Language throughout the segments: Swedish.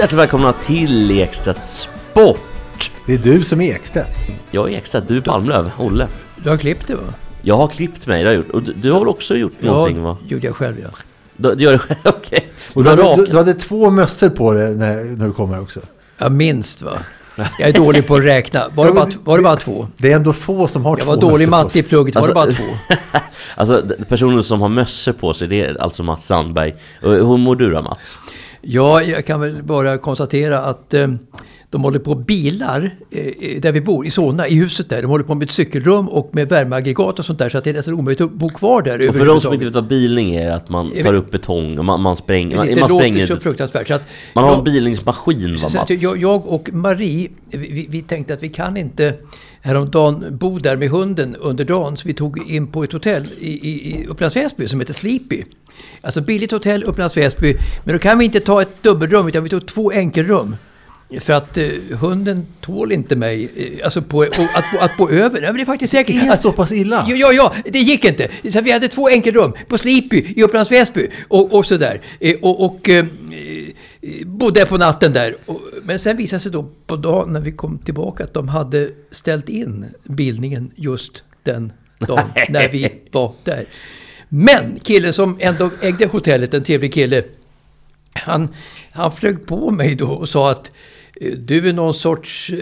Hjärtligt välkomna till Ekstedt Sport! Det är du som är Ekstedt. Jag är Ekstedt, du är Palmlöv, Olle. Du har klippt det va? Jag har klippt mig, det har jag gjort. Och du, du har väl också gjort någonting va? gjorde jag själv ja. Du, du gör det själv, okej. Och Du du hade, du, hade två mössor på dig när, när du kom här också. Ja, minst va. Jag är dålig på att räkna. Var det bara, var det bara två? Det är ändå få som har Jag två var dålig matte i plugget. Var det bara Alltså- två? Alltså, personen som har mössor på sig, det är alltså Mats Sandberg. Hur mår du då Mats? Ja, jag kan väl bara konstatera att eh, de håller på bilar eh, där vi bor, i Solna, i huset där. De håller på med ett cykelrum och med värmeaggregat och sånt där. Så att det är nästan omöjligt att bo kvar där Och för de som inte vet vad bilning är, att man tar upp betong och man, man spränger... Precis, man, det man låter spränger... så fruktansvärt. Så att Man har jag- en bilningsmaskin va Mats? jag, jag och Marie, vi- vi tänkte att vi kan inte häromdagen bo där med hunden under dagen. Så vi tog in på ett hotell i, i, i Upplands Väsby som heter Sleepy. Alltså billigt hotell, Upplands Väsby. Men då kan vi inte ta ett dubbelrum utan vi tog två enkelrum. För att eh, hunden tål inte mig, eh, alltså på, och att, att bo över. Nej, men det är faktiskt säkert. Är det att- så pass illa? Ja, ja, ja, det gick inte. Så vi hade två enkelrum på Sleepy i Upplands Väsby och, och sådär. Eh, Och, och eh, eh, bodde på natten där. Men sen visade det sig då på dagen när vi kom tillbaka att de hade ställt in bildningen just den dagen när vi var där. Men killen som ändå ägde hotellet, en trevlig kille, han, han flög på mig då och sa att eh, du är någon sorts, eh,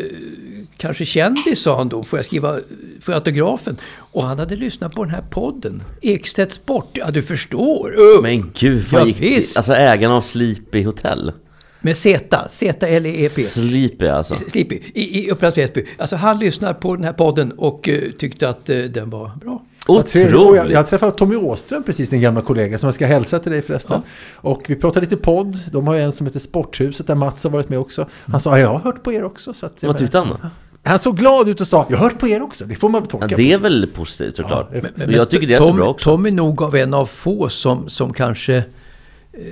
kanske kändis sa han då, får jag skriva, får jag autografen? Och han hade lyssnat på den här podden, Ekstedt Sport, ja du förstår. Uh, Men gud, vad Ja, gick visst. Alltså ägaren av Sleepy Hotel. Med Z, Z-L-E-P. Sleepy alltså. Sleepy, i, i Upplands Väsby. Alltså han lyssnar på den här podden och eh, tyckte att eh, den var bra. Otroligt! Jag, jag träffade Tommy Åström precis, din gamla kollega, som jag ska hälsa till dig förresten. Och vi pratade lite podd. De har ju en som heter Sporthuset, där Mats har varit med också. Han sa, ja, jag har hört på er också. Så att, Vad tyckte han då? Han såg glad ut och sa, jag har hört på er också. Det får man väl tolka Ja, det är väl positivt såklart. Ja, men- Och jag tycker det är så Tom, bra också. Tom är nog av en av få som, som kanske eh,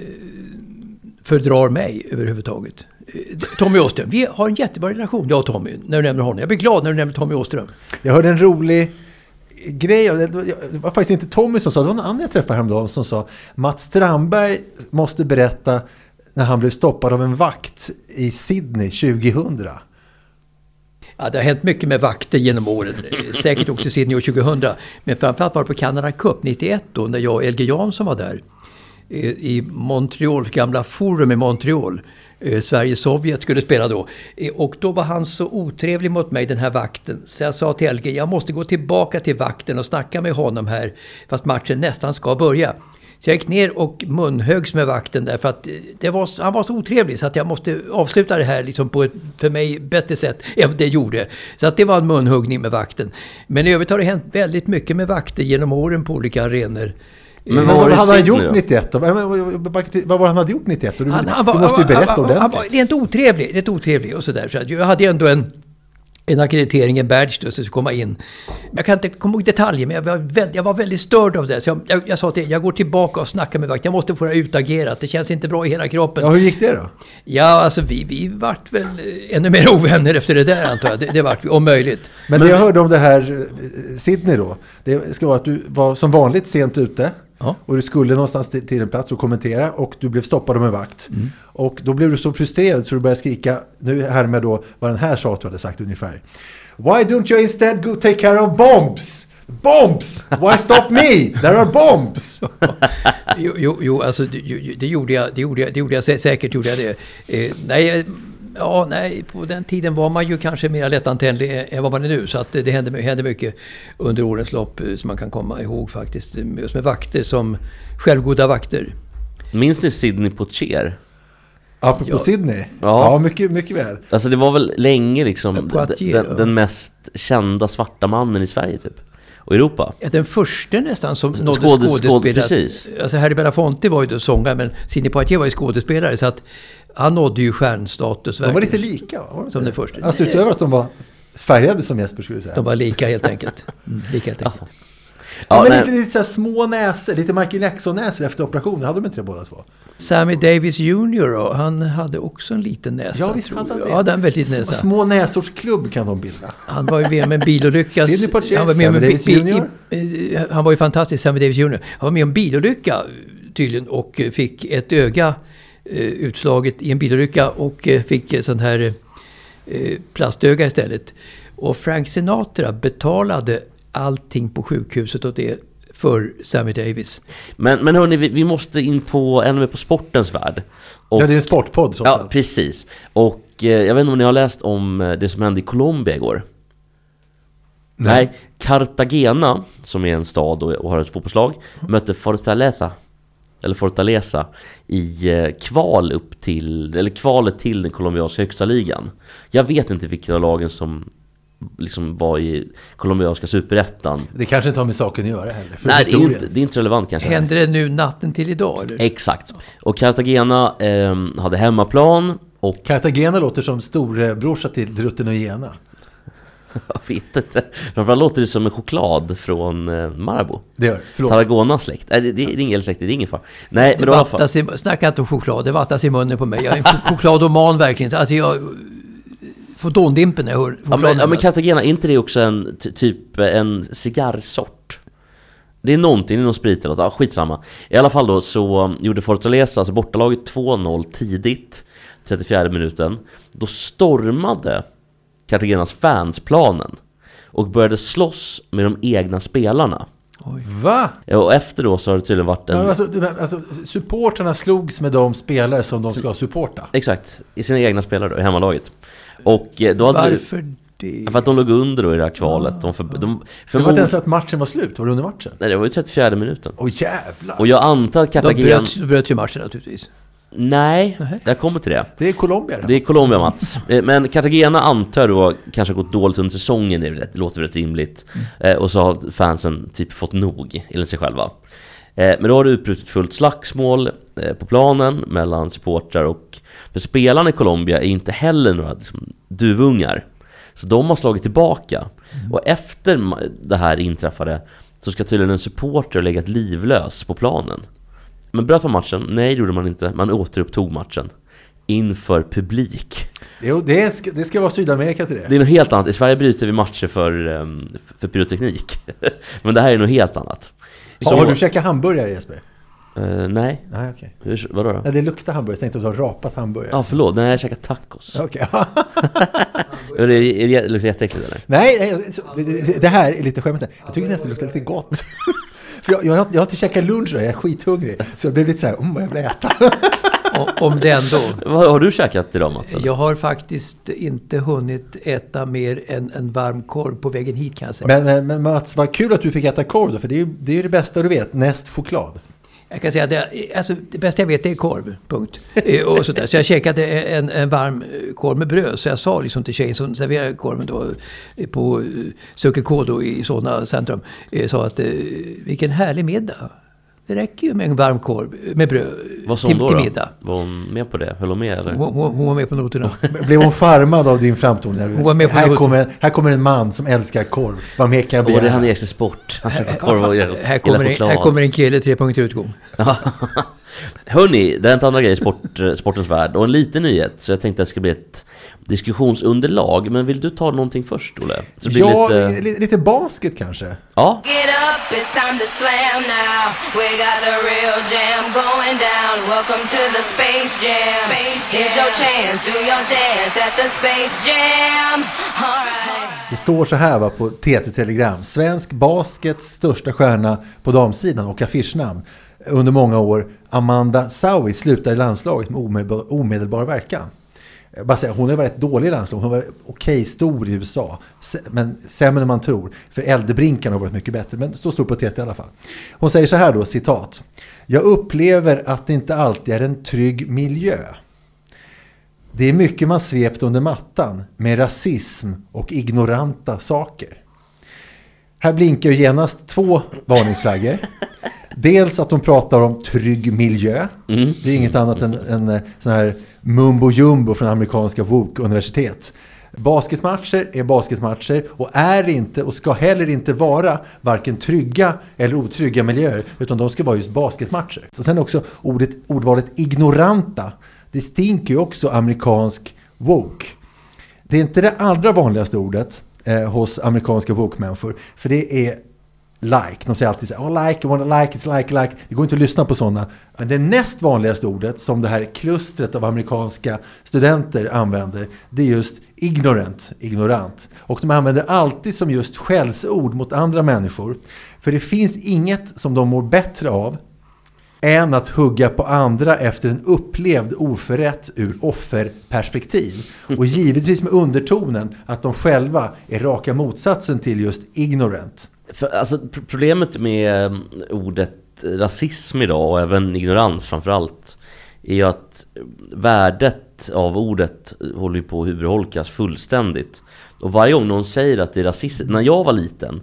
fördrar mig överhuvudtaget. Eh, Tommy Åström, vi har en jättebra relation, jag och Tommy, när du nämner honom. Jag blir glad när du nämner Tommy Åström. Jag hörde en rolig grej, det var- det var faktiskt inte Tommy som sa, det var någon annan jag träffade häromdagen som sa Mats Strandberg måste berätta när han blev stoppad av en vakt i Sydney 2000. Ja, det har hänt mycket med vakter genom åren. Säkert också Sydney år 2000. Men framförallt var det på Canada Cup 91 då, när jag och Elge Jansson var där. Eh, I Montreal, gamla Forum i Montreal. Eh, Sverige-Sovjet skulle spela då. Eh, och då var han så otrevlig mot mig, den här vakten. Så jag sa till Elge, jag måste gå tillbaka till vakten och snacka med honom här. Fast matchen nästan ska börja. Så jag gick ner och munhögs med vakten där för att eh, det var, han var så otrevlig så att jag måste avsluta det här liksom på ett för mig bättre sätt än det gjorde. Så att det var en munhuggning med vakten. Men i övrigt har det hänt väldigt mycket med vakter genom åren på olika arenor. Men Men vad vad hade han Sydney gjort då? 91 då? Vad var han hade gjort 91? Du, Han, du han var, måste ju berätta han, var- han var ordentligt. rent otrevlig, rent otrevlig och sådär. Så jag hade ju ändå en, en akkreditering, en badge då, så jag komma in. Jag kan inte komma ihåg detaljer, men jag var, väldigt, jag var väldigt störd av det. Så jag, jag, jag sa till jag går tillbaka och snackar med vakten. Jag måste få det utagerat. Det känns inte bra i hela kroppen. Ja, hur gick det då? Ja, alltså vi, vi vart väl eh, ännu mer ovänner efter det där antar jag. Det, det vart vi, om möjligt. Men, det jag hörde om det här eh, Sydney då. Det ska vara att du var som vanligt sent ute. Ja. Och du skulle någonstans till, till en plats och kommentera och du blev stoppad av en vakt. Mm. Och då blev du så frustrerad så du började skrika, nu härmed då vad den här sa att du hade sagt ungefär. Why don't you instead go take care of bombs? Bombs! Why stop me? There are bombs! Jo, jo, jo alltså det, det, gjorde jag, det, gjorde jag, det gjorde jag sä- säkert. Gjorde jag det. Eh, nej, Ja, nej, på den tiden var man ju kanske mer lättantändlig än vad man är nu. Så att det hände, hände mycket under årens lopp eh, som man kan komma ihåg faktiskt. Just med vakter som självgoda vakter. Minns ni Sidney Poitier? Apropå Ja. Sydney. Ja. Ja, mycket, mycket väl. Alltså det var väl länge liksom Poitier, den, ja. den mest kända svarta mannen i Sverige typ. Och Europa. Ja, Den första nästan som nådde Skådes- skådespelare. skåd- precis. Alltså Harry Belafonte var ju då sångare men Sidney Poitier var ju skådespelare. Så att han nådde ju stjärnstatus. De var lite lika va? Var de inte Som det? den första. Alltså utöver att de var färgade som Jesper skulle säga. De var lika helt enkelt. Mm, lika helt enkelt. Ja, men lite, lite så här små näsor, lite Michael Jackson-näsor efter operationen. Hade de inte det båda två? Sammy Davis Jr. då, han hade också en liten näsa. Ja, visst hade han det. Ja, den väldigt näsa. Små näsors klubb kan de bilda. Han var ju med om en bilolycka. Han var med om en Sammy Davis Jr.. i- i- Han var ju fantastisk, Sammy Davis Jr. Han var med om en bilolycka tydligen och eh, fick ett öga eh, utslaget i en bilolycka och eh, fick sånt här eh, plastöga istället. Och Frank Sinatra betalade allting på sjukhuset och det för Sammy Davis. Men, men hörni, vi, vi måste in på, ännu mer på sportens värld. Och, Ja, det är en sportpodd trots ja, allt. precis. Och eh, jag vet inte om ni har läst om eh, det som hände i Colombia igår? Nej. Cartagena, som är en stad och, och har ett fotbollslag, mötte Fortaleza eller Fortaleza i eh, kval upp till, eller kvalet till den colombianska högsta ligan. Jag vet inte vilka av lagen som liksom var i colombianska superettan. Det kanske inte har med saken att göra heller. För Nej, det är, inte, det är inte relevant kanske. Hände det nu natten till idag? Eller? Exakt. Och Cartagena eh, hade hemmaplan och Cartagena låter som storebrorsa till Drutten och Jena. jag vet inte. Framförallt låter det som en choklad från eh, Marabou. Det gör Förlåt. Tarragonas släkt. Nej, det, det är ingen släkt, det är ingen far. Nej, men Det alla fall. vattnas i, snacka inte om choklad, det vattnas i munnen på mig. Jag är en ch- chokladoman verkligen. Alltså jag får dåndimpen när jag hör Ja choklad men, ja, men nämnas. Cartagena, är inte det också en ty- typ en cigarrsort? Det är någonting, det är någon sprit eller något, ja, skitsamma. I alla fall då så gjorde Fortaleza, alltså bortalaget 2-0 tidigt, 34 minuten. Då stormade Cartagenas fans planen och började slåss med de egna spelarna. Va? Och efter då så har det tydligen varit en... Alltså, alltså, supporterna slogs med de spelare som de ska supporta. Exakt, i sina egna spelare då, i hemmalaget. Och eh, då hade Varför det? För att de låg under då i det här kvalet. De för, de, Det var inte ens att matchen var slut. Var det under matchen? Nej, det var ju 34 minuten. Åh jävlar! Och jag antar att Då Cartagena... bröt, då bröt ju matchen naturligtvis. Nej, jag kommer till det. Det är Colombia det. Det är Colombia Mats. Eh, Men Cartagena antar då kanske gått dåligt under säsongen, det, rätt, låter väl rätt rimligt. Eh, Och så har fansen typ fått nog, enligt sig själva. Eh, Men då har det utbrutit fullt slagsmål på planen mellan supportrar och... För spelarna i Colombia är inte heller några liksom, duvungar. Så de har slagit tillbaka. Och efter det här inträffade så ska tydligen en supporter lägga ett livlös på planen. Men bröt man matchen? Nej, det gjorde man inte. Man återupptog matchen. Inför publik. Jo, det, ska, det ska vara Sydamerika till det. Det är något helt annat. I Sverige bryter vi matcher för, ehm, för pyroteknik. Men det här är något helt annat. Så, har du käkat hamburgare Jesper? Eh, nej. Nej, okej. Hur, vadå då? Nej, det luktar hamburgare. Jag tänkte att du har rapat hamburgare. Ja, förlåt. Nej, jag käkar tacos. Okej. Är det, är det, luktar jätteäckligt eller? Nej, det- det här är lite skämmigt. Jag tycker nästan det luktar lite gott. För jag, jag, har- jag har inte käkat lunch och jag är skithungrig. Så jag blev lite så här, om vad jag vill äta. Om det ändå. Vad har du käkat idag Mats? eller? Jag har faktiskt inte hunnit äta mer än en varm korv på vägen hit kan jag säga. Men, men, men Mats, vad kul att du fick äta korv då, för det är ju det, är det bästa du vet, näst choklad. Jag kan säga att det, alltså, det bästa jag vet är korv, punkt. Eh, och sådär. Så jag käkade en, en varm eh, korv med bröd. Så jag sa liksom till tjejen som serverade korven då eh, på Söker K då i Solna centrum. Sa att vilken härlig middag. Det räcker ju med en varm korv med bröd Vad sa till, hon då? till då? middag. Var hon med på det? Höll hon med eller? Hon, hon, hon var med på noterna. Blev hon charmad av din framtoning? Hon var med på här, kommer, här kommer en man som älskar korv. Vad mer kan jag Åh, det är begära? han i Extra Sport. Han korv och gillar Här kommer, en, här kommer en kille, tre punkter utgång. Hörni, det har hänt andra grejer i sport, sportens värld och en liten nyhet så jag tänkte att det ska bli ett diskussionsunderlag. Men vill du ta någonting först Olle? Så det blir Ja, lite... lite, lite basket kanske. Ja, Get up, it's time to slam now. We got the real jam going down. Welcome to the Space Jam. Here's your chance, do your dance at the Space Jam. Det står så här va, på TT-telegram. Svensk baskets största stjärna på damsidan och affischnamn under många år, Amanda Saui, slutar i landslaget med omedelbar, omedelbar verkan. Bara säga, hon har varit dålig i landslaget. Hon har varit okej stor i USA. Men sämre än man tror. För Eldebrinkan har varit mycket bättre. Men så stor på TT i alla fall. Hon säger så här då, citat. Jag upplever att det inte alltid är en trygg miljö. Det är mycket man svept under mattan med rasism och ignoranta saker. Här blinkar ju genast två varningsflaggor. Dels att de pratar om trygg miljö. Det är inget annat än, än eh, sån här mumbo jumbo från amerikanska Woke-universitet. Basketmatcher är basketmatcher och är inte och ska heller inte vara varken trygga eller otrygga miljöer utan de ska vara just basketmatcher. Så sen också ordet, ordvalet ignoranta. Det stinker ju också amerikansk woke. Det är inte det allra vanligaste ordet eh, hos amerikanska bokmänniskor. För det är like. De säger alltid så här, oh, like, I wanna like, it's like, like. Det går inte att lyssna på sådana. Men det näst vanligaste ordet som det här klustret av amerikanska studenter använder, det är just ignorant, ignorant. Och de använder alltid som just skällsord mot andra människor. För det finns inget som de mår bättre av än att hugga på andra efter en upplevd oförrätt ur offerperspektiv. Och givetvis med undertonen att de själva är raka motsatsen till just ignorant. För, alltså, problemet med mm, ordet rasism idag och även ignorans framförallt är ju att mm, värdet av ordet håller på att urholkas fullständigt. Och varje gång någon säger att det är rasistiskt, när jag var liten,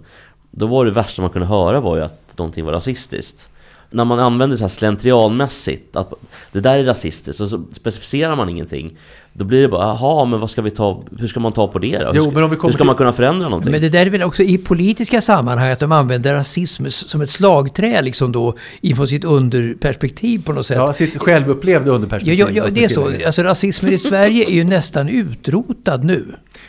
då var det värsta man kunde höra var ju att någonting var rasistiskt. När man använder det så här slentrianmässigt, att det där är rasistiskt, och så specificerar man ingenting. Då blir det bara, jaha, men vad ska vi ta, hur ska man ta på det då? Hur Jo, ska, men om vi kommer hur ska man kunna förändra någonting? Men det där är väl också i politiska sammanhang att de använder rasism som ett slagträ liksom då ifrån sitt underperspektiv på något sätt. Ja, sitt självupplevda Ja, underperspektiv. ja, ja, det är så. Alltså rasismen i Sverige är ju nästan utrotad nu.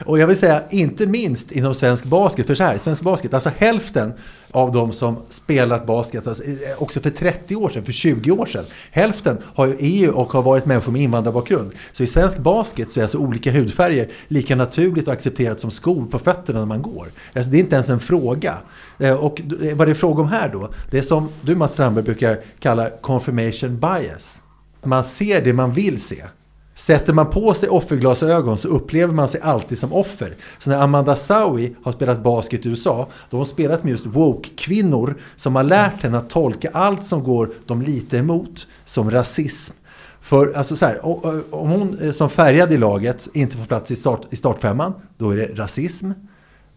Och jag vill säga, inte minst inom svensk basket, för så här, svensk basket, alltså hälften av de som spelat basket, alltså, eh, också för 30 år sedan, för 20 år sedan, hälften har ju EU och har varit människor med invandrarbakgrund. Så i svensk basket så är alltså olika hudfärger lika naturligt och accepterat som skor på fötterna när man går. Alltså, det är inte ens en fråga. Eh, och eh, vad det är fråga om här då, det är som du Mats Strandberg brukar kalla confirmation bias. Man ser det man vill se. Sätter man på sig offerglasögon så upplever man sig alltid som offer. Så när Amanda Sawi har spelat basket i USA, då har hon spelat med just woke-kvinnor som har lärt henne att tolka allt som går dem lite emot som rasism. För alltså så här, om hon eh, som färgad i laget inte får plats i, start, i startfemman, då är det rasism.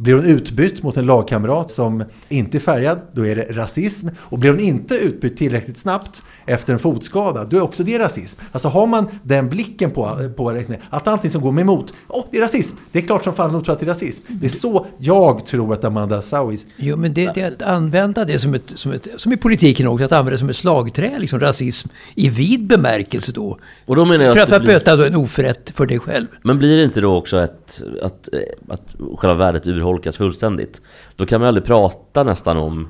Blir hon utbytt mot en lagkamrat som inte är färgad, då är det rasism. Och blir hon inte utbytt tillräckligt snabbt efter en fotskada, då är också det rasism. Alltså har man den blicken på, på det, att allting som går mig emot, åh, det är rasism. Det är klart som fan hon tror att det är rasism. Det är så jag tror att Amanda Sauis Jo, men det, det är att använda det som, ett, som, ett, som i politiken också, att använda det som ett slagträ, liksom rasism i vid bemärkelse då. Och då menar jag För att att, att blir- böta då en oförrätt för dig själv. Men blir det inte då också ett, att, eh, att själva värdet urholkas fullständigt? Då kan man aldrig prata nästan om...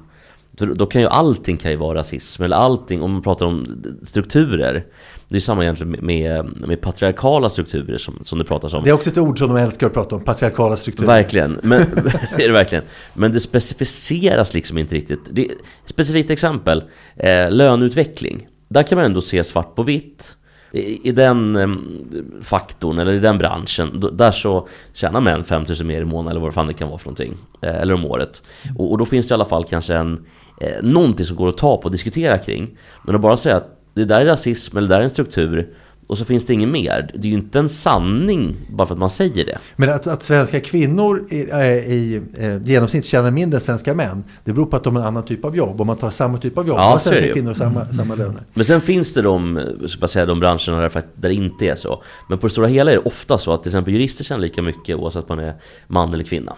Då kan ju allting kan ju vara rasism, eller allting, om man pratar om strukturer. Det är samma egentligen med, med, med patriarkala strukturer som, som det pratas om. Det är också ett ord som de älskar att prata om, patriarkala strukturer. Verkligen, men, det är det verkligen. Men det specificeras liksom inte riktigt. Det, specifikt exempel, eh, löneutveckling. Där kan man ändå se svart på vitt. I, i den ehm, faktorn, eller i den branschen, då, där så tjänar män 5000 mer i månaden eller vad fan det kan vara för någonting. Eh, eller om året. Och, och då finns det i alla fall kanske en, eh, någonting som går att ta på och diskutera kring. Men att bara säga att det där är rasism eller det där är en struktur och så finns det inget mer. Det är ju inte en sanning bara för att man säger det. Men att, att svenska kvinnor i, eh, i eh, genomsnitt tjänar mindre än svenska män, det beror på att de har en annan typ av jobb. Om man tar samma typ av jobb, Ja, har svenska ju. kvinnor samma, samma löner. Men sen finns det de, ska säga, de branscherna där, där det inte är så. Men på det stora hela är det ofta så att till exempel jurister tjänar lika mycket oavsett om man är man eller kvinna.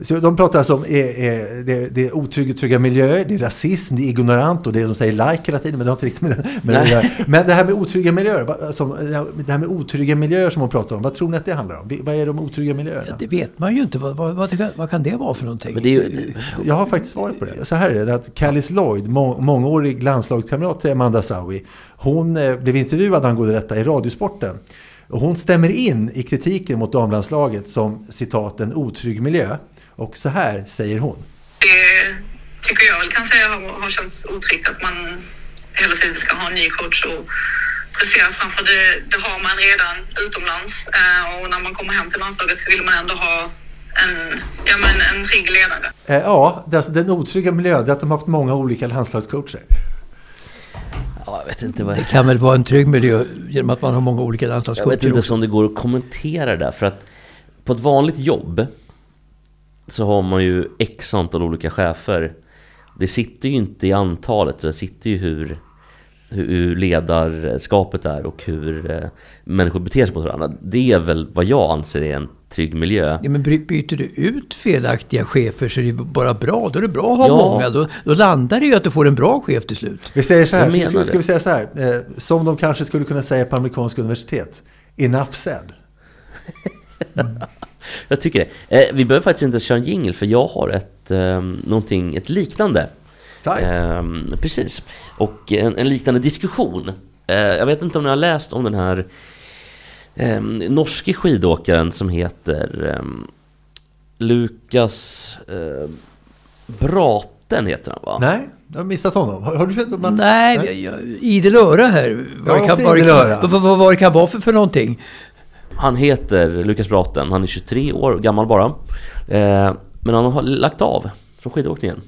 Så de pratar alltså om eh, eh, det, det är otrygga trygga miljöer, det är rasism, det är ignorant och det är de säger like hela tiden, men det har inte riktigt med, det- med det. Men det här med otrygga miljöer, som, det här med otrygga miljöer som hon pratar om, vad tror ni att det handlar om? Vad är de otrygga miljöerna? Det vet man ju inte. Vad, vad, vad, vad kan det vara för någonting? Men det är ju, Jag har faktiskt svaret på det. Så här är det, att Callis Lloyd, må, mångårig landslagskamrat till Amanda Saui, hon eh, blev intervjuad angående detta i Radiosporten. Och hon stämmer in i kritiken mot damlandslaget som citat en otrygg miljö. Och så här säger hon. det tycker jag kan säga har, har känts otryggt att man hela tiden ska ha en ny coach och prestera framför det, det har man redan utomlands. Eh, och när man kommer hem till landslaget så vill man ändå ha en, ja, men en trygg ledare. Eh, ja, det är alltså den otrygga miljön det är att de har haft många olika landslagscoacher. Ja, jag vet inte vad... Det kan väl vara en trygg miljö genom att man har många olika Jag landslagscoacher vet inte om det går att kommentera det där, för att på ett vanligt jobb så har man ju x antal olika chefer. Det sitter ju inte i antalet, det sitter ju hur, hur, ledarskapet är och hur eh, människor beter sig mot varandra. Det är väl vad jag anser är en trygg miljö. Ja, men byter du ut felaktiga chefer så är det ju bara bra. Då är det bra att ha Ja. många. Då, då landar det ju att du får en bra chef till slut. Vi säger så här, ska, ska, vi säga så här, eh, som de kanske skulle kunna säga på amerikanska universitet. Enough said. Jag tycker det. Eh, vi behöver faktiskt inte köra en jingle för jag har ett, eh, någonting, ett liknande. Ehm, precis. Och en, en liknande diskussion. Eh, jag vet inte om ni har läst om den här um, norske skidåkaren som heter ehm, Lukas uh, Braten heter han va? Nej, jag har missat honom. Har, har du sett Mats? Nej, jag- jag- idel öra här. Vad Ja, kan, vad, vad, vad det kan vara för, för någonting. Han heter Lukas Braten, han är 23 år gammal bara. Eh, men han har lagt av från skidåkningen.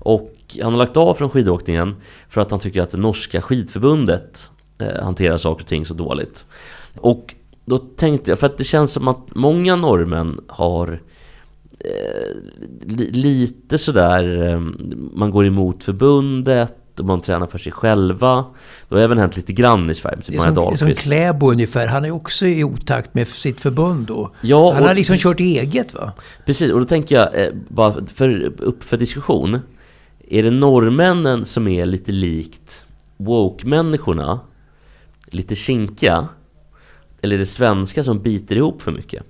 Och han har lagt av från skidåkningen för att han tycker att det norska skidförbundet eh, hanterar saker och ting så dåligt. Och då tänkte jag, för att det känns som att många norrmän har eh, lite sådär, eh, man går emot förbundet och man tränar för sig själva. Det har även hänt lite grann i Sverige, Det typ är som, det är som Dahlqvist. Kläbo ungefär. Han är också i otakt med sitt förbund då. Ja, han har liksom kört eget va? Precis, och då tänker jag, eh, bara för, upp för diskussion. Är det norrmännen som är lite likt woke-människorna? Lite kinkiga? Eller är det svenska som biter ihop för mycket?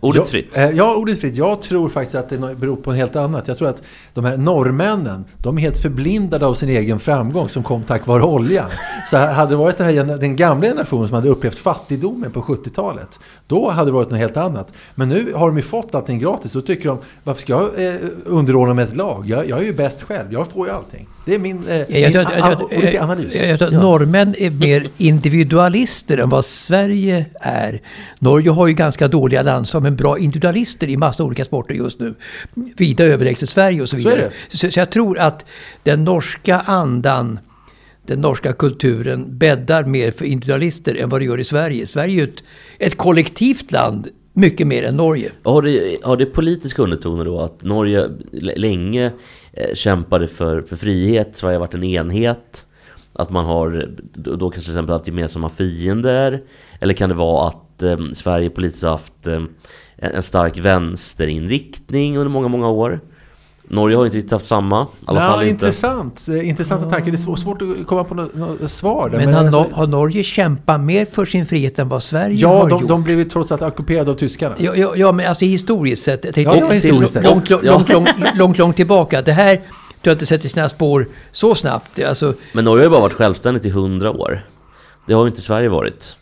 Ordet Ja, fritt. eh, Ja, ordet fritt. Jag tror faktiskt att det beror på en helt annat. Jag tror att de här norrmännen, de är helt förblindade av sin egen framgång som kom tack vare oljan. Så hade det varit den, här, den gamla generationen som hade upplevt fattigdomen på 70-talet, då hade det varit något helt annat. Men nu har de ju fått allting gratis. Då tycker de, varför ska jag eh, underordna mig ett lag? Jag, jag är ju bäst själv, jag får ju allting. Det är min, eh, Jag, jag, min jag, jag, olika analys. jag, jag tror att norrmän är mer individualister än vad Sverige är. Norge har ju ganska dåliga landslag men bra individualister i massa olika sporter just nu. Vida överlägset Sverige och så Så vidare. Så, så jag tror att den norska andan den norska kulturen bäddar mer för individualister än vad det gör i Sverige. Sverige är ju ett, ett kollektivt land mycket mer än Norge. Har det, har det politiska undertoner då att Norge länge Eh, kämpade för, för frihet, Sverige har varit en enhet? Att man har då kanske till exempel haft gemensamma fiender? Eller kan det vara att eh, Sverige politiskt har haft eh, en stark vänsterinriktning under många, många år? Norge har inte riktigt haft samma. I alla Ja, fall inte. intressant. Eh, Intressanta tankar. Det är svårt, att komma på något, något svar där. Men, har, alltså- har Norge kämpat mer för sin frihet än vad Sverige Ja, har de, gjort? de blev ju trots allt ockuperade av tyskarna. Ja, ja, ja, men alltså historiskt sett. Tänkte Ja, ja, historiskt sett. långt, långt, Ja. långt, långt, långt, långt tillbaka. Det här tror jag inte sätter sina spår så snabbt. Alltså, Men Norge har ju bara varit självständigt i hundra år. Det har ju inte Sverige varit.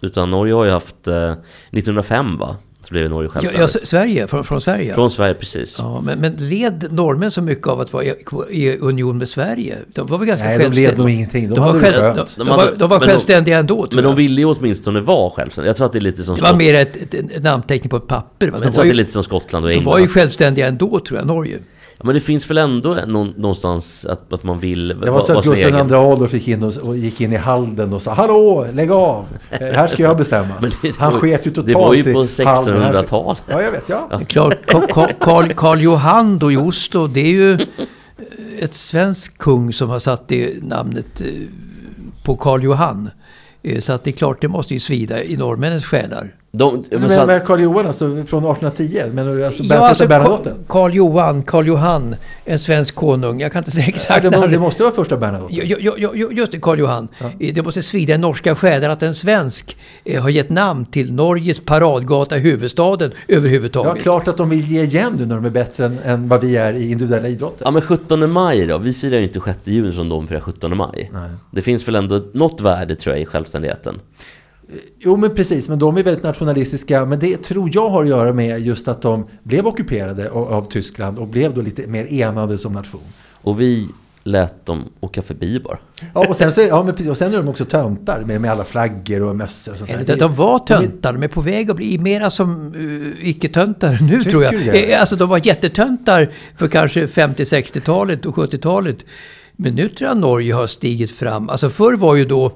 Utan Norge har ju haft... Eh, 1905 va? Så blev Norge ja, självständigt. ja, Sverige, från, från Sverige. Från Sverige, precis. Ja, men, men led norrmän så mycket av att vara i, i union med Sverige? De var väl ganska Nej, de led självständiga? nog ingenting. De De, var, själv, de, de, var, de var Men de- självständiga ändå, tror Men de jag. ville ju åtminstone vara självständiga. Jag tror att det är lite som Det var mer ett, ett, ett namnteckning på ett papper. Va? Men De, jag tror var att det är ju, lite som Skottland och de England. var ju självständiga ändå, tror jag, Norge. Ja, men det finns väl ändå någon, någonstans att, att man vill Det vara var så att Gustav. II Adolf gick in och, och gick in i Halden och sa Hallå, lägg av! Eh, Här ska jag bestämma. Men det- Han sket ju totalt Det var ju på Halden. 1600-talet. Ja, jag vet. Ja. Karl, Karl, Karl, Karl Johan då i Oslo, det är ju ett svensk kung som har satt det namnet eh, på Karl Johan. Eh, Så att det är klart, det måste ju svida i norrmännens själar. De, Men, men, så, men Karl Johan alltså från 1810? Men alltså, Ja, alltså Bernadotte? Ka- Karl Johan, Karl Johan, en svensk konung. Jag kan inte säga Ja, exakt det, må, när- det måste vara första Bernadotte. Ja, ja, ja, ja, just det, Karl Johan. Eh, Det måste svida i norska själar att en svensk eh, har gett namn till Norges paradgata, huvudstaden Ja, överhuvudtaget. klart att de vill ge igen nu när de är bättre än, än vad vi är i individuella idrotter. ja men 17 maj då? Vi firar ju inte 6 juni som de firar 17 maj. Det finns väl ändå något värde tror jag i självständigheten. Jo, men precis. Men de är väldigt nationalistiska. Men det tror jag har att göra med just att de blev ockuperade av, av Tyskland och blev då lite mer enade som nation. Och vi lät dem åka förbi bara. Ja, och sen, så, ja, men precis, och sen är de också töntar med, med alla flaggor och mössor och sånt där. de var töntar, de är på väg att bli mera som uh, icke-töntar nu Tycker tror jag. det? Eh, Alltså de var jättetöntar för kanske 50-60-talet och 70-talet. Men nu tror jag Norge har stigit fram. Alltså förr var ju då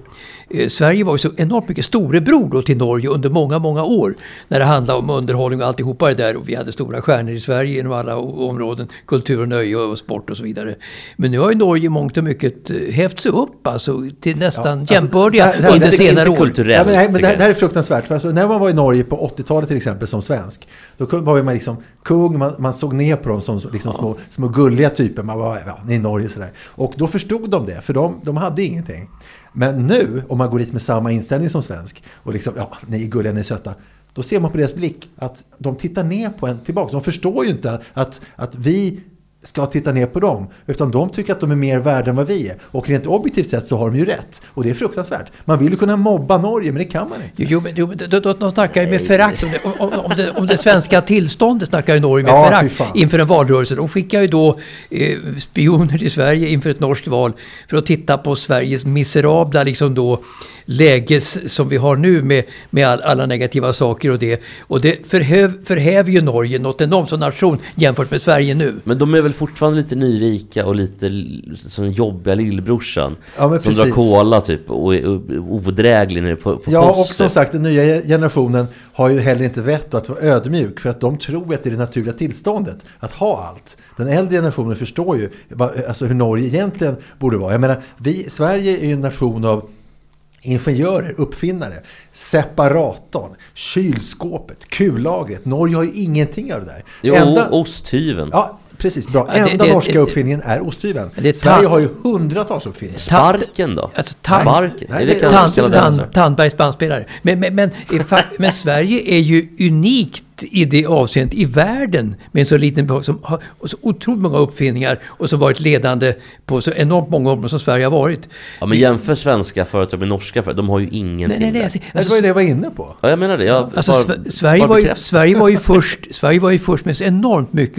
eh, Sverige var ju så enormt mycket storebror då till Norge under många, många år. När det handlade om underhållning och alltihopa det där. Och vi hade stora stjärnor i Sverige inom alla områden. Kultur och nöje och sport och så vidare. Men nu har ju Norge mångt och mycket eh, hävt sig upp alltså till nästan alltså, jämbördiga här- under Inte- senare år. kulturellt. Ja, men, nej, men det, här- det här är fruktansvärt. För alltså, när man var i Norge på 80-talet till exempel som svensk. Då var man liksom kung, man, man såg ner på dem som liksom små, små gulliga typer. Man var, ja, ni är Norge sådär. Och då förstod de det, för de, de hade ingenting. Men nu, om man går dit med samma inställning som svensk. Och liksom, ja, ni är gulliga, ni är söta. Då ser man på deras blick att de tittar ner på en tillbaka. De förstår ju inte att, att vi ska titta ner på dem. Utan de tycker att de är mer värda än vad vi är. Och rent objektivt sett så har de ju rätt. Och det är fruktansvärt. Man vill ju kunna mobba Norge, men det kan man inte. Jo, men, jo, men de, de, snackar ju med förakt om om, om, om det svenska tillståndet snackar ju Norge med Ja, förakt inför en valrörelse. De skickar ju då eh, spioner till Sverige inför ett norskt val för att titta på Sveriges miserabla liksom då läges som vi har nu med, med all, alla negativa saker och det. Och det förhäv, förhäver ju Norge något enormt som nation jämfört med Sverige nu. Men de är väl fortfarande lite nyrika och lite som jobbiga lillbrorsan. Ja, men som drar cola typ och är odräglig nere på, på Ja, och poster. som sagt, den nya generationen har ju heller inte vett att vara ödmjuk för att de tror att det är det naturliga tillståndet att ha allt. Den äldre generationen förstår ju alltså hur Norge egentligen borde vara. Jag menar, vi, Sverige är ju en nation av ingenjörer, uppfinnare, separatorn, kylskåpet, kullagret. Norge har ju ingenting av det där. Jo, Enda- osthyveln. Ja, precis. Bra. Ja, det- Enda det- norska det- uppfinningen är osthyveln. Sverige har ju hundratals uppfinningar. Sparken då? Alltså, tan- Sparken? Nej, det tan- tan- tan- Tandbergs bandspelare. Men, men, men, men Sverige är ju unikt i det avseendet i världen med en så liten befolkning som har så otroligt många uppfinningar och som varit ledande på så enormt många områden som Sverige har varit. Ja men jämför svenska företag med norska företag, de har ju ingenting Nej, nej, nej. där. Alltså, Det var ju det jag var inne på. Ja jag menar det, jag alltså, Sve- Sverige, var ju. Sverige, var ju först, Sverige var ju först med så enormt mycket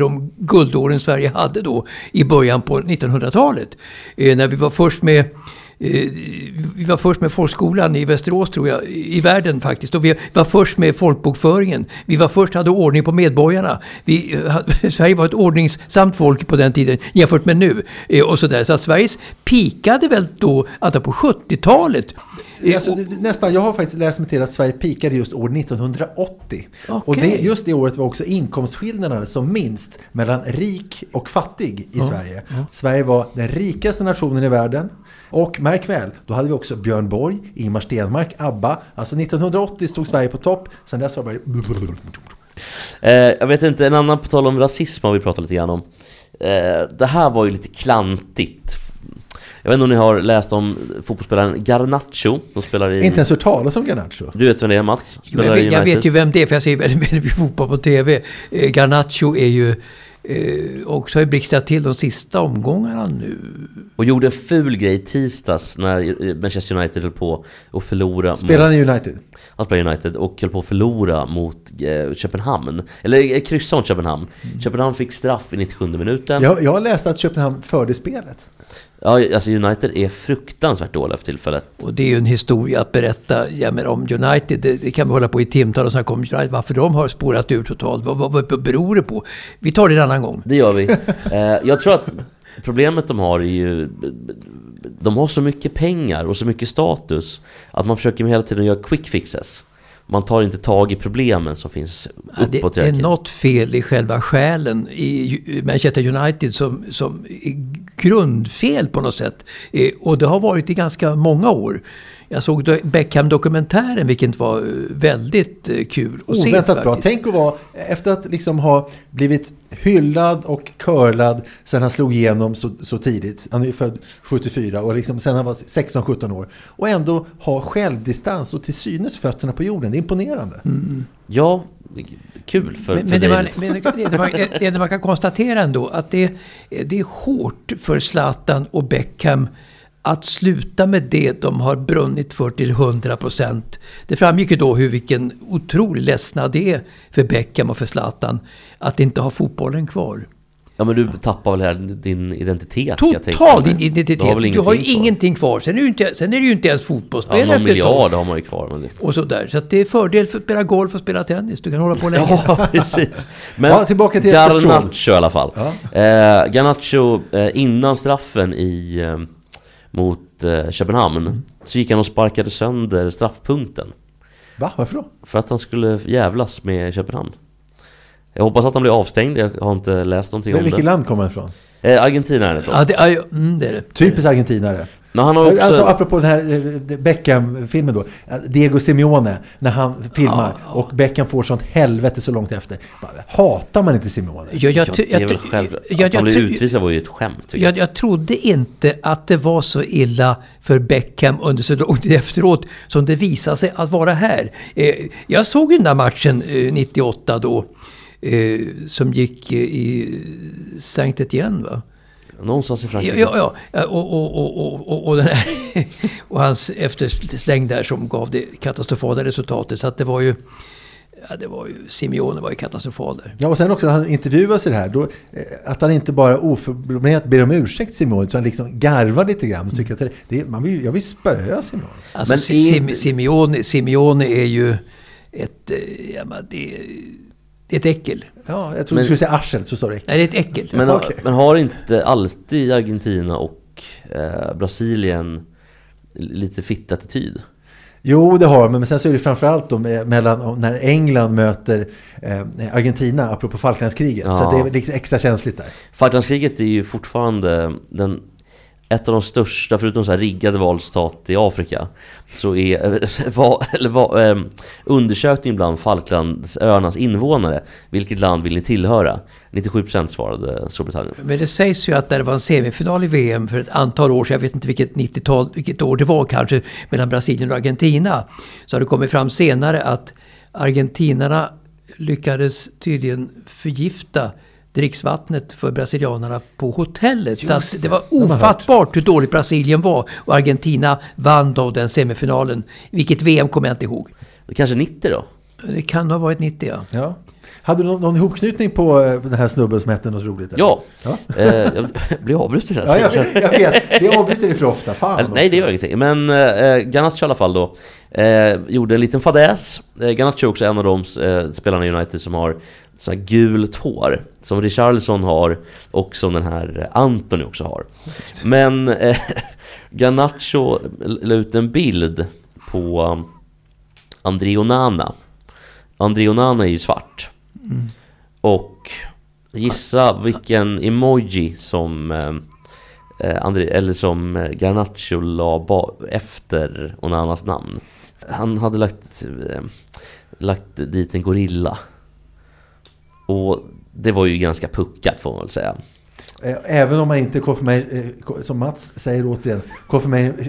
De guldåren Sverige hade då i början på 1900-talet. Eh, när vi var först med vi var först med folkskolan i Västerås tror jag, i världen faktiskt. Och vi var först med folkbokföringen. Vi var först hade ordning på medborgarna. Vi, eh, Sverige var ett ordningsamt folk på den tiden jämfört med nu. Eh, och så där. så att Sveriges pikade väl då alltså på 70-talet. Eh, Alltså, nästan, jag har faktiskt läst mig till att Sverige pikade just år 1980. Och det, just det året var också inkomstskillnaderna som minst mellan rik och fattig i Sverige. Sverige var den rikaste nationen i världen. Och märk väl, då hade vi också Björn Borg, Ingmar Stenmark, ABBA. Alltså 1980 stod Sverige på topp. Sen dess har det bara... Eh, jag vet inte, en annan på tal om rasism har vi pratat lite grann om. Eh, det här var ju lite klantigt. Jag vet inte om ni har läst om fotbollsspelaren Garnacho. De spelar i... Inte ens hört talas om Garnacho. Du vet vem det är Mats? Jo, jag, vet, jag vet ju vem det är, för jag ser väldigt mycket fotboll på TV. Eh, Garnacho är ju eh, också har ju blixtrat till de sista omgångarna nu. Och gjorde en ful grej tisdags när eh, Manchester United höll på att förlora. Spelar han i United? Han spelade United och höll på att förlora mot eh, Köpenhamn. Eller eh, kryssa mot Köpenhamn. Köpenhamn fick straff i 97 minuten. Jag, jag läste att Köpenhamn förde spelet. Ja, alltså United är fruktansvärt dåliga för tillfället. Och det är ju en historia att berätta ja, men om United. Det, det kan vi hålla på i timtal och snacka om United. Varför de har spårat ur totalt. Vad, vad, vad beror det på? Vi tar det en annan gång. Det gör vi. Eh, jag tror att problemet de har är ju... De har så mycket pengar och så mycket status att man försöker hela tiden göra quick fixes. Man tar inte tag i problemen som finns Ja, det, uppåt det är något fel i själva själen i Manchester United som, som är grundfel på något sätt. Eh, Och det har varit i ganska många år. Jag såg do- Beckham-dokumentären, vilket var eh, väldigt eh, kul att se. Oväntat bra. Tänk att vara, efter att liksom ha blivit hyllad och curlad sen han slog igenom så, så tidigt. Han är ju född 74 och liksom sen han var 16-17 år. Och ändå ha självdistans och till synes fötterna på jorden. Det är imponerande. Ja, kul för, Men, för men, det man, men det, det, man, det man kan konstatera ändå att det, det är hårt för Zlatan och Beckham att sluta med det de har brunnit för till 100 procent. Det framgick ju då hur vilken otrolig ledsnad det är för Beckham och för Zlatan att inte ha fotbollen kvar. Ja men du tappar väl här din identitet? Total din identitet. Du har väl Du har ju ingenting kvar? ingenting kvar. Sen är, inte, sen är du ju inte ens Ja, fotbollsspelare någon efter ett miljard har man ju kvar. Men det... Och sådär. Så att det är fördel för att spela golf och spela tennis. Du kan hålla på länge. Ja, precis. Men Ja, tillbaka till. Garnacho i alla fall. Eh, Garnacho, eh, innan straffen i, eh, mot eh, Köpenhamn, Mm. så gick han och sparkade sönder straffpunkten. Va? Varför då? För att han skulle jävlas med Köpenhamn. Jag hoppas att han blir avstängd, jag har inte läst någonting Men om vilket det. land kommer han ifrån? Eh, Argentina är det ifrån. Ja, det, ja, ja, mm, det är det. Typiskt argentinare. Men han har också... Alltså apropå den här eh, Beckham-filmen då. Diego Simeone när han filmar och Beckham får sånt helvete så långt efter. Hatar man inte Simeone? Jag, jag, Ja, det är väl själv... jag, att han blev utvisad var ju ett skämt jag. jag, jag trodde inte att det var så illa för Beckham under så lång tid efteråt som det visade sig att vara här. Eh, jag såg ju den där matchen eh, 98 då. Eh, som gick eh, i Saint Etienne va? Någonstans i Frankrike. ja, ja. Och, och, och, och, och, den här, och hans eftersläng där som gav det katastrofala resultatet. Så att det var ju... Ja, det var ju... Simeone var ju katastrofal där. Ja, och sen också när han intervjuas i det här, då, eh, att han inte bara oförblommerat ber om ursäkt Simone, utan liksom garvar lite grann och tycker att det, det, man vill, jag vill spöa Simone. Alltså, Men Sim, Simeone, Simeone är ju ett... eh, Ja, det, det är ett äckel. Ja, jag trodde Men- du skulle säga arsel, så det. Nej, det är ett äckel. Men, Okej. men har inte alltid Argentina och eh, Brasilien lite fitt-attityd? Jo, det har de, men sen så är det framförallt då mellan, när England möter eh, Argentina, apropå Falklandskriget. Så Ja. det är lite extra känsligt där. Falklandskriget är ju fortfarande den, ett av de största, förutom så här riggade valstat i Afrika, så är va, eller va, eh, undersökningen bland Falklandsöarnas invånare, vilket land vill ni tillhöra? 97% svarade Storbritannien. Men det sägs ju att när det var en semifinal i VM för ett antal år sedan, jag vet inte vilket 90-tal, vilket år det var kanske, mellan Brasilien och Argentina. Så har det kommit fram senare att argentinarna lyckades tydligen förgifta dricksvattnet för brasilianerna på hotellet. så att det var ofattbart hur dåligt Brasilien var. Och Argentina vann då den semifinalen. Vilket VM kommer jag inte ihåg. Kanske 90 då? Det kan ha varit 90 ja. Ja. Hade du någon, någon ihopknutning på eh, den här snubben som hette något roligt? eller? Ja! Ja. Eh, jag blir avbruten hela Ja, jag, jag vet. Vi avbryter det för ofta. Fan nej, det gör ingenting. Men eh, Garnacho i alla fall då eh, gjorde en liten fadäs. Eh, Garnacho är också en av de eh, spelarna i United som har så här gult hår. Som Richarlison har och som den här Anthony också har. Men eh, Garnacho la ut en bild på um, André Onana. André Onana är ju svart. Och gissa vilken emoji som eh, eh, André, eller som eh, Garnacho la efter Onanas namn. Han hade lagt, eh, lagt dit en gorilla. Och det var ju ganska puckat får man väl säga. Eh, Även om man inte eh, som Mats säger återigen,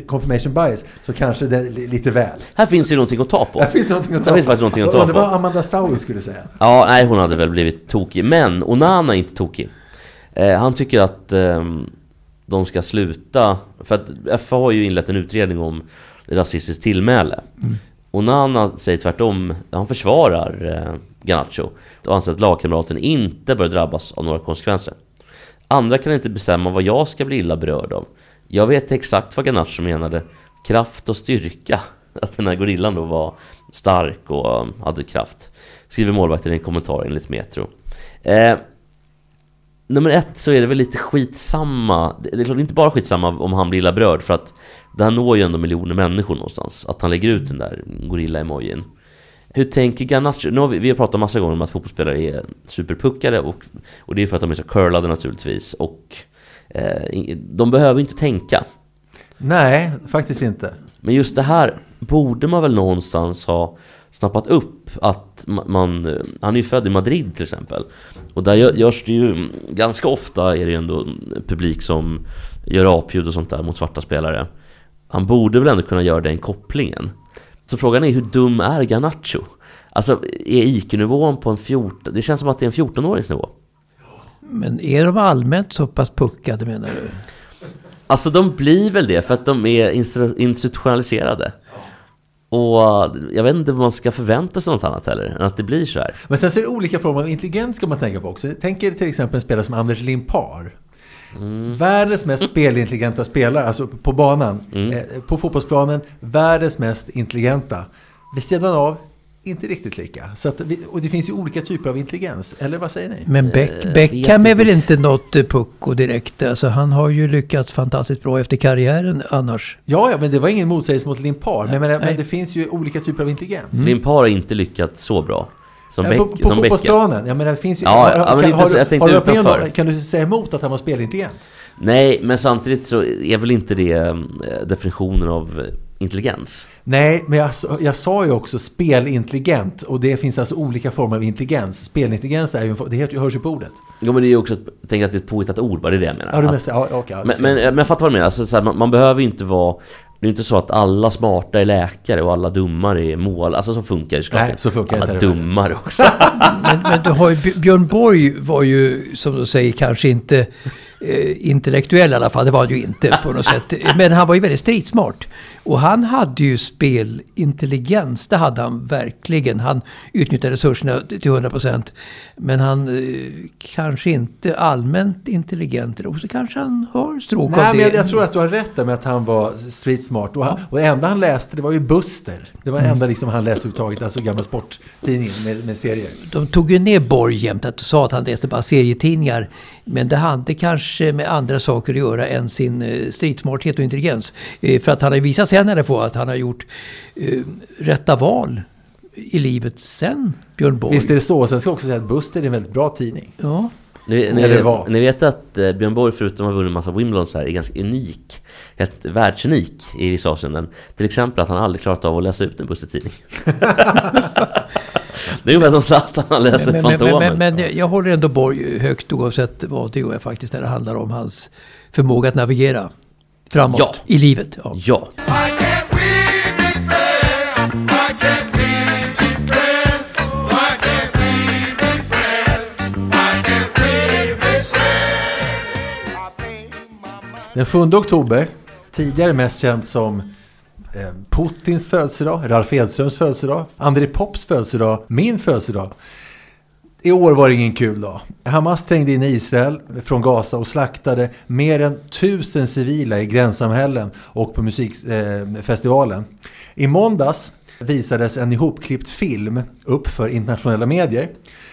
confirmation, bias, så kanske det är li- lite väl. Här finns ju någonting att ta på. Det finns någonting att ta Det finns på. faktiskt någonting att ta på. vad Amanda Saui skulle säga. Ja, nej hon hade väl blivit tokig. Men Onana är inte tokig. Eh, han tycker att ehm, de ska sluta. För att FA har ju inlett en utredning om rasistiskt tillmäle. Onana säger tvärtom, han försvarar eh, Garnacho och anser att lagkamraten inte bör drabbas av några konsekvenser. Andra kan inte bestämma vad jag ska bli illa berörd av. Jag vet exakt vad Garnacho menade. Kraft och styrka. Att den här gorillan då var stark och um, hade kraft. Skriver målvakten i en kommentar enligt Metro. Eh, nummer ett så är det väl lite skitsamma. Det är klart inte bara skitsamma om han blir illa berörd för att det här når ju ändå miljoner människor någonstans. Att han lägger ut den där gorilla-emojin. Hur tänker Garnacho? Nu har vi, vi har pratat massa gånger om att fotbollsspelare är superpuckade och, och det är för att de är så curlade naturligtvis. Och eh, de behöver inte tänka. Nej, faktiskt inte. Men just det här borde man väl någonstans ha snappat upp att man, han är ju född i Madrid till exempel. Och där görs det ju, ganska ofta är det ju ändå publik som gör apljud och sånt där mot svarta spelare. Han borde väl ändå kunna göra den kopplingen. Så frågan är hur dum är Garnacho? Alltså är IQ-nivån på en 14... Det känns som att det är en 14-åringsnivå. Men är de allmänt så pass puckade menar du? Alltså de blir väl det för att de är institutionaliserade. Och jag vet inte vad man ska förvänta sig något annat heller, än att det blir så här. Men sen så är det olika former av intelligens ska man tänka på också. Tänk er till exempel en spelare som Anders Limpar. Mm. Världens mest spelintelligenta spelare, alltså på banan, mm. eh, på fotbollsplanen, världens mest intelligenta. Vid sidan av, inte riktigt lika. Så att vi, och det finns ju olika typer av intelligens, eller vad säger ni? Men Beck, eh, Beckham är väl inte något eh, pucko direkt? Alltså, han har ju lyckats fantastiskt bra efter karriären annars. Ja, ja men det var ingen motsägelse mot Limpar. Men, men, men, det finns ju olika typer av intelligens. Mm. Limpar har inte lyckats så bra. Som Beck, på på som fotbollsplanen? Ja, men det finns ju, ja, har, ja, men kan, inte, har, jag tänkte har utanför. kan du säga emot att han var spelintelligent? Nej, men samtidigt så är väl inte det eh, definitionen av intelligens. Nej, men jag, jag sa ju också spelintelligent och det finns alltså olika former av intelligens. Spelintelligens är ju, det heter, hörs ju på ordet. Ja, men det är ju också, jag tänker att det är ett påhittat ord, bara det är det jag menar. Ja, det mest, ja, okay, ja, men, men, men jag fattar vad du menar, alltså, här, man, man, behöver ju inte vara det är inte så att alla smarta är läkare och alla dummare är mål. Alltså så funkar det Nej, så funkar Alla dummare också. men, men du har ju, Björn Borg var ju, som du säger, kanske inte eh, intellektuell i alla fall. Det var han ju inte på något sätt. Men han var ju väldigt stridsmart. Och han hade ju spelintelligens, det hade han verkligen. Han utnyttjade resurserna till 100%. Men han eh, kanske inte allmänt intelligent. Eller så kanske han har stråk Nej, av det. Men jag, jag, tror att du har rätt där med att han var street smart. Och, han, och det enda han läste det var ju Buster. Det var det enda liksom han läste överhuvudtaget, alltså gamla sporttidningen med, med serier. De tog ju ner Borg jämt, att du sa att han läste bara serietidningar. Men det hade kanske med andra saker att göra än sin eh, stridsmarthet och intelligens. Eh, för att han har visat senare på att han har gjort eh, rätta val i livet sen Björn Borg. Visst är det så. Sen ska jag också säga att Buster är en väldigt bra tidning. Ja. Ni, ni, ni, vet att eh, Björn Borg förutom att ha vunnit en massa Wimbledon så här, är ganska unik. Helt världsunik i vissa avseenden. Till exempel att han aldrig klarat av att läsa ut en Buster-tidning. det är ungefär som Zlatan, han läser men, Fantomen. Men, men, jag håller ändå Borg högt oavsett vad det är faktiskt när det handlar om hans förmåga att navigera framåt ja. i livet. Ja. ja. Den 7 oktober, tidigare mest känd som eh, Putins födelsedag, Ralf Edströms födelsedag, André Pops födelsedag, min födelsedag. I år var det ingen kul dag. Hamas trängde in Israel från Gaza och slaktade mer än tusen civila i gränssamhällen och på musikfestivalen. Eh, I måndags visades en ihopklippt film upp för internationella medier.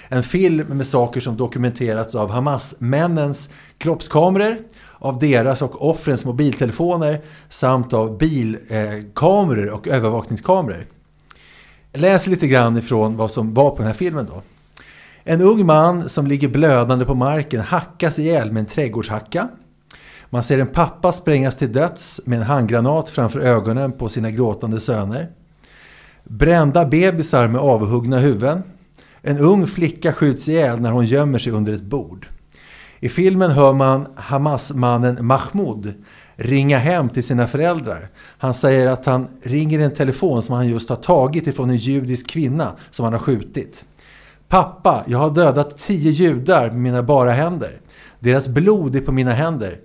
En film med saker som dokumenterats av Hamas-männens kroppskameror, av deras och offrens mobiltelefoner samt av bilkameror och övervakningskameror. Läs lite grann ifrån vad som var på den här filmen då. En ung man som ligger blödande på marken hackas ihjäl med en trädgårdshacka. Man ser en pappa sprängas till döds med en handgranat framför ögonen på sina gråtande söner. Brända bebisar med avhuggna huvuden. En ung flicka skjuts ihjäl när hon gömmer sig under ett bord. I filmen hör man Hamas-mannen Mahmoud ringa hem till sina föräldrar. Han säger att han ringer en telefon som han just har tagit ifrån en judisk kvinna som han har skjutit. Pappa, jag har dödat tio judar med mina bara händer. Deras blod är på mina händer.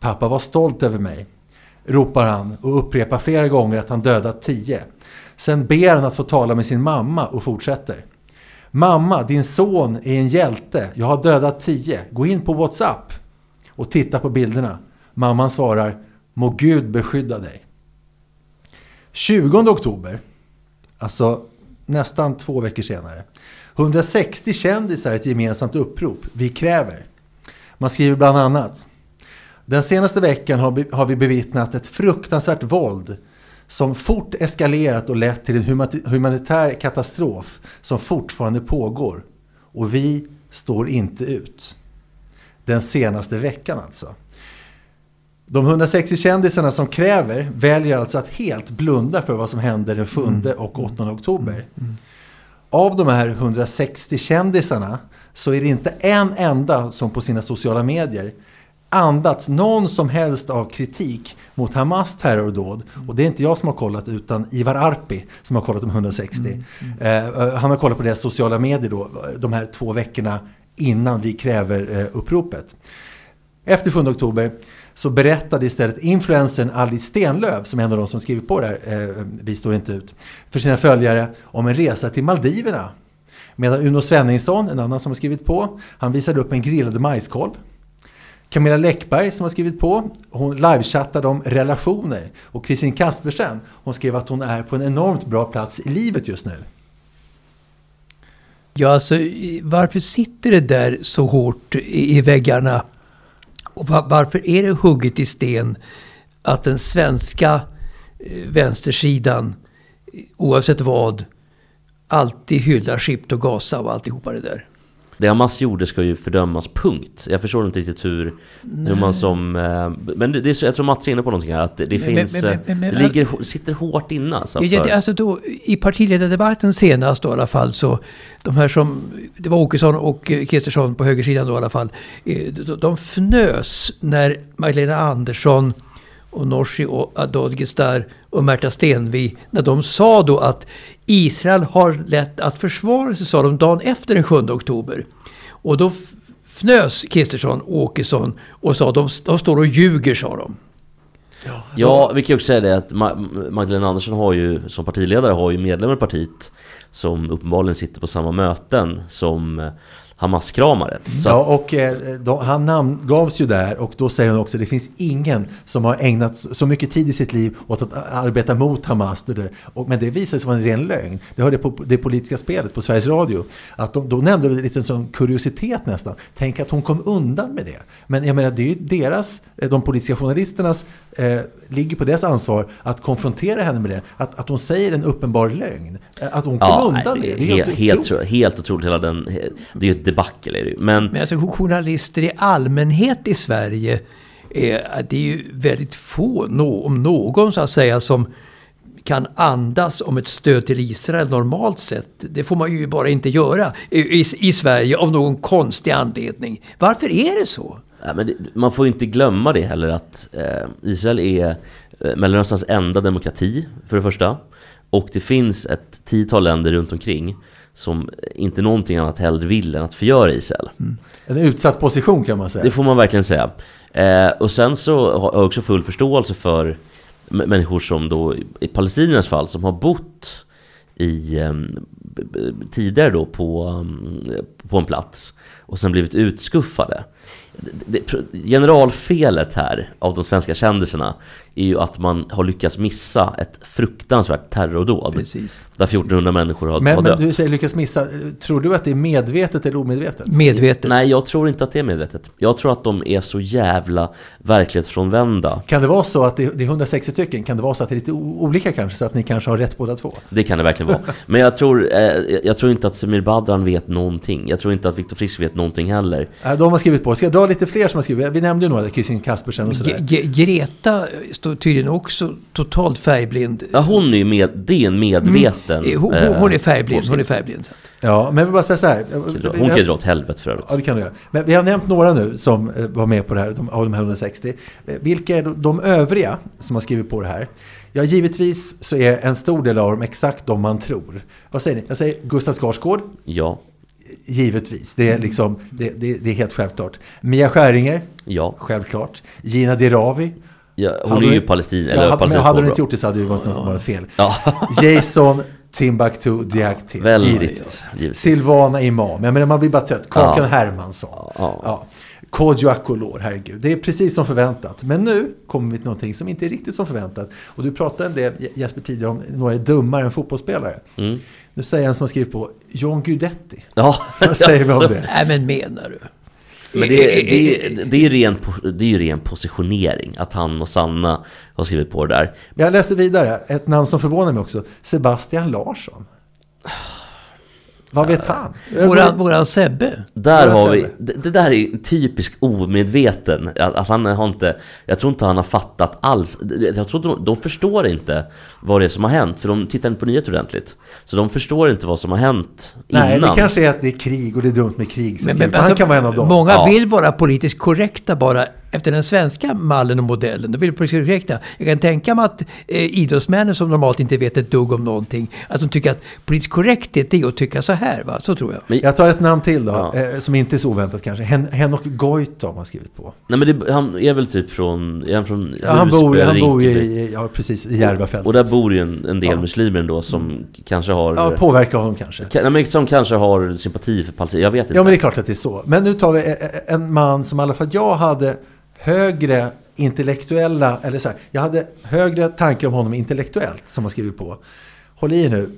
Pappa var stolt över mig, ropar han och upprepar flera gånger att han dödat tio. Sen ber han att få tala med sin mamma och fortsätter. Mamma, din son är en hjälte. Jag har dödat tio. Gå in på WhatsApp och titta på bilderna. Mamman svarar, må Gud beskydda dig. 20 oktober, alltså nästan två veckor senare. 160 kändisar ett gemensamt upprop. Vi kräver. Man skriver bland annat. Den senaste veckan har vi- har vi bevittnat ett fruktansvärt våld som fort eskalerat och lett till en humanitär katastrof som fortfarande pågår. Och vi står inte ut. Den senaste veckan alltså. De 160 kändisarna som kräver väljer alltså att helt blunda för vad som hände den 7 och 8 oktober. Av de här 160 kändisarna så är det inte en enda som på sina sociala medier andats någon som helst av kritik mot Hamas terrordåd. Och det är inte jag som har kollat utan Ivar Arpi som har kollat de 160. Eh, eh, han har kollat på deras sociala medier då, de här två veckorna innan vi kräver eh, uppropet. Efter 7 oktober så berättade istället influencern Alice Stenlöf, som är en av de som skrivit på det här, eh, Vi står inte ut, för sina följare om en resa till Maldiverna. Medan Uno Svenningsson, en annan som har skrivit på, han visade upp en grillad majskolv. Camilla Läckberg som har skrivit på, hon livechattade om relationer. Och Kristin Kaspersen, hon skrev att hon är på en enormt bra plats i livet just nu. Ja, alltså varför sitter det där så hårt i, väggarna? Och varför är det hugget i sten att den svenska eh, vänstersidan, oavsett vad, alltid hyllar Ship och Gaza och alltihopa det där? Det Hamas gjorde ska ju fördömas, punkt. Jag förstår inte riktigt hur, hur man som... eh, Men det, det är jag tror Mats är inne på någonting här, att det, Men- finns... men- men- eh, men- ligger, sitter hårt inne alltså. Ja, det- alltså då, I partiledardebatten senast då, i alla fall så, de här som, det var Åkesson och Kristersson på högersidan då i alla fall, eh, de, de fnös när Magdalena Andersson och Nooshi och Adodgistar och Märta Stenevi, när de sa då att Israel har lätt att försvara sig, sa de dagen efter den 7 oktober. Och då fnös Kristersson och Åkesson och sa de, de står och ljuger, sa de. Ja, vi kan ju också säga det att Ma- Magdalena Andersson har ju som partiledare har ju medlemmar i partiet som uppenbarligen sitter på samma möten som eh, Hamas-kramare. Så Ja, och eh, då, han namngavs ju där och då säger hon också att det finns ingen som har ägnat så mycket tid i sitt liv åt att arbeta mot Hamas. Det. Och, men det visade sig vara en ren lögn. Det hörde på det politiska spelet på Sveriges Radio. Att de, då nämnde de lite som kuriositet nästan. Tänk att hon kom undan med det. Men jag menar, det är ju deras, eh, de politiska journalisternas, eh, ligger på deras ansvar att konfrontera henne med det. Att, att hon säger en uppenbar lögn. Eh, Att hon kom Ja, undan med nej, det. det Det är helt, helt otroligt. helt otroligt. Hela den, det är ju debacle är det ju. Men Men alltså journalister i allmänhet i Sverige, eh, det är ju väldigt få, om någon så att säga, som kan andas om ett stöd till Israel normalt sett. Det får man ju bara inte göra i, i, Sverige av någon konstig anledning. Varför är det så? Ja, men det, man får inte glömma det heller att eh, Israel är eh, Mellanösterns enda demokrati för det första. Och det finns ett tiotal länder runt omkring som inte någonting annat hellre vill än att förgöra Israel. En utsatt position kan man säga. Det får man verkligen säga. Eh, och sen så har jag också full förståelse för människor som då, i palestiniernas fall, som har bott i b- tidigare då på, em, på en plats och sen blivit utskuffade. Det, generalfelet här av de svenska kändisarna är ju att man har lyckats missa ett fruktansvärt terrordåd. Precis. Där 1400 människor har, har Men, dött. men du säger lyckas missa. Tror du att det är medvetet eller omedvetet? Medvetet. Nej, jag tror inte att det är medvetet. Jag tror att de är så jävla verklighetsfrånvända. Kan det vara så att det det är 160 stycken? Kan det vara så att det är lite olika kanske? Så att ni kanske har rätt båda två? Det kan det verkligen vara. Men jag tror, eh, jag tror inte att Semir Badran vet någonting. Jag tror inte att Viktor Frisk vet någonting heller. Äh, De har skrivit på. Ska jag dra lite fler som har skrivit? Vi nämnde ju några, Kristin Kaspersen och sådär. Ge- Greta står tydligen också totalt färgblind. Ja, hon är ju med, det är en medveten... Eh, Hon, eh, hon är färgblind. Hon är färgblind. så att- Ja, men vill bara säga så här. Hon kan ju dra åt helvete för övrigt. Ja, det kan du göra. Men vi har nämnt några nu som eh, var med på det här, av de här 160. Eh, Vilka är de- de övriga som har skrivit på det här? Ja, givetvis så är en stor del av dem exakt de man tror. Vad säger ni? Jag säger Gustav Skarsgård. Ja, Givetvis, det är, liksom, det, det, det är helt självklart. Mia Skäringer, ja, självklart. Gina Dirawi, Ja, hon Hade är ju palestin, Ja, eller hade, men palestinsk hade hon inte gjort det så hade det varit något varit fel. Ja, Jason Timbuktu Diakité. väldigt Givetvis. givetvis. Silvana Imam. Jag menar, man blir bara trött. Kakan Ja. Hermansson. Ja. Ja. Kodjo Akolor, herregud. Det är precis som förväntat. Men nu kommer vi till någonting som inte är riktigt som förväntat. Och du pratade en del, Jesper, tidigare om några är dummare än fotbollsspelare. Mm. Nu säger en som har skrivit på John Guidetti. Ja, Vad säger vi om alltså. det? Nej men menar du? Men det, det, det, det, är ju ren, det är ju ren positionering att han och Sanna har skrivit på det där. Jag läser vidare. Ett namn som förvånar mig också. Sebastian Larsson. Vad vet han? Våran, våran Sebbe. Där Vad har vi, det, det där är typisk omedveten. Att, att han har inte, jag tror inte han har fattat alls. Jag tror de, de förstår inte vad det är som har hänt. För de tittar inte på nyheter ordentligt. Så de förstår inte vad som har hänt Nej, innan. det kanske är att det är krig och det är dumt med krig. Men, men, han alltså, kan vara en av dem. Många Ja. vill vara politiskt korrekta bara efter den svenska mallen och modellen. De vill politiskt korrekta. Jag kan tänka mig att eh, idrottsmännen som normalt inte vet ett dugg om någonting, att de tycker att politiskt korrekthet är att tycka så här. Va? Så tror jag. Men, Jag tar ett namn till då, Ja. eh, som inte är så oväntat kanske. Hen Henok Goitom har skrivit på. nej men det, han är väl typ från, är han från Ja, han bor, han bor i, ja, precis, i Järvafältet. Och där bor ju en, en del Ja. muslimer ändå som kanske har... Ja, påverkar honom kanske. Ka- nej, men som kanske har sympati för Palestina. Jag vet inte. Ja, men det är klart att det är så. Men nu tar vi eh, eh, en man som i alla fall jag hade högre intellektuella, eller så här, jag hade högre tankar om honom intellektuellt som har skrivit på. Håll i er nu,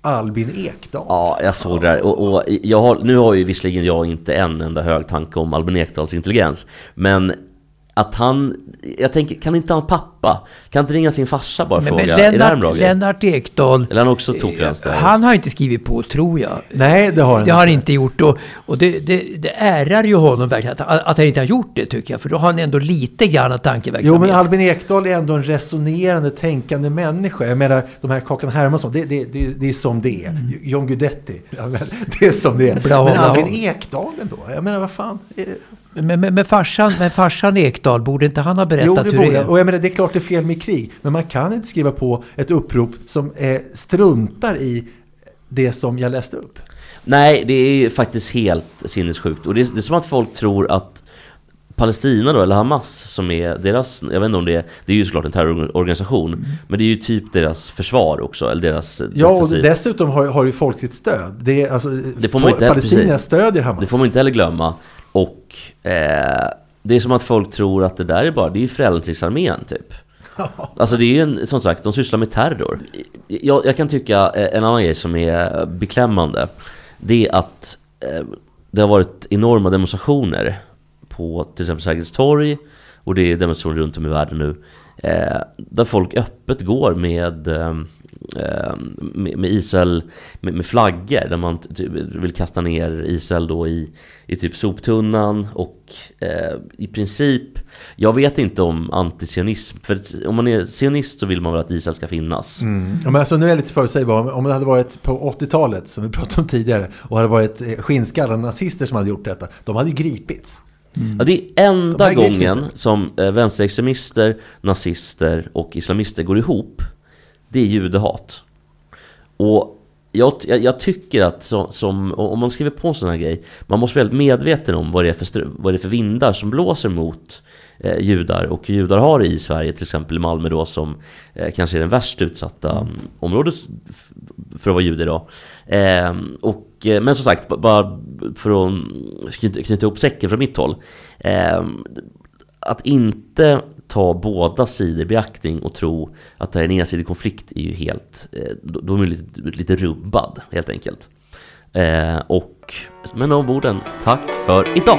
Albin Ekdal. Ja, jag såg det där. Och, och jag har, nu har ju visserligen jag inte en enda hög tanke om Albin Ekdals intelligens. Men att han... Jag tänker, kan inte han pappa? Kan inte ringa sin farsa bara och fråga? men bra Lennart? Lennart Ekdal, Eller han också tokvänster? eh, han har inte skrivit på tror jag. Nej, det har han Det har han inte. inte gjort. Och, och det, det, det ärar ju honom verkligen att, att han inte har gjort det tycker jag. För då har han ändå lite grann Jo, tankeverksamhet. men Albin Ekdal är ändå en resonerande, tänkande människa. Jag menar, de här Kakan Hermansson, det, det, det, det är som det är. John Guidetti, ja, men det är som det är. Bla, men. Albin Ekdal ändå, jag menar vad fan. Men, men, men, farsan, men farsan Ekdal, borde inte han ha berättat Jo, det hur borde det är? Och jag menar, det är klart det är fel med krig. Men man kan inte skriva på ett upprop som eh, struntar i det som jag läste upp. Nej, det är ju faktiskt helt sinnessjukt. Och det är, det är som att folk tror att Palestina då, eller Hamas som är deras, jag vet inte om det är, det är ju såklart en terrororganisation, men det är ju typ deras försvar också, eller deras Ja, och defensiv. dessutom har, har ju folkligt stöd. Det, är, alltså, Det får man inte- Palestina precis. stödjer Hamas. Det får man inte heller glömma. Och eh, det är som att folk tror att det där är bara, det är ju Frälsningsarmén typ. Alltså det är ju en, som sagt, de sysslar med terror. Jag, jag kan tycka eh, en annan grej som är beklämmande. Det är att eh, det har varit enorma demonstrationer på till exempel Sergels torg. Och det är demonstrationer runt om i världen nu. Eh, där folk öppet går med, eh, eh, med, med Israel, med, med flaggor. Där man typ vill kasta ner Israel då i, i typ soptunnan. Och eh, i princip, jag vet inte om antisionism. För om man är sionist så vill man väl att Israel ska finnas. Mm. Men alltså, nu är jag lite förutsägbar. Om- Om det hade varit på 80-talet, som vi pratade om tidigare, och hade varit eh, skinnskallar nazister som hade gjort detta, de hade ju gripits. Ja, det är De enda grips gången som eh, vänsterextremister, nazister och islamister går ihop. Det är judehat. Och jag, jag, jag tycker att som, som, om man skriver på en sån här grej, man måste vara väldigt medveten om vad det är för, vad det är för vindar som blåser mot eh, judar. Och judar har i Sverige, till exempel i Malmö då, som eh, kanske är den värst utsatta mm. området för att vara jude idag. Ehm, eh, och, men som sagt, bara för att knyta, knyta ihop säcken från mitt håll. Eh, att inte ta båda sidor i beaktning och tro att det här är en ensidig konflikt är ju helt, eh, då då är man lite, lite rubbad helt enkelt. Eh, och med de orden, tack för idag!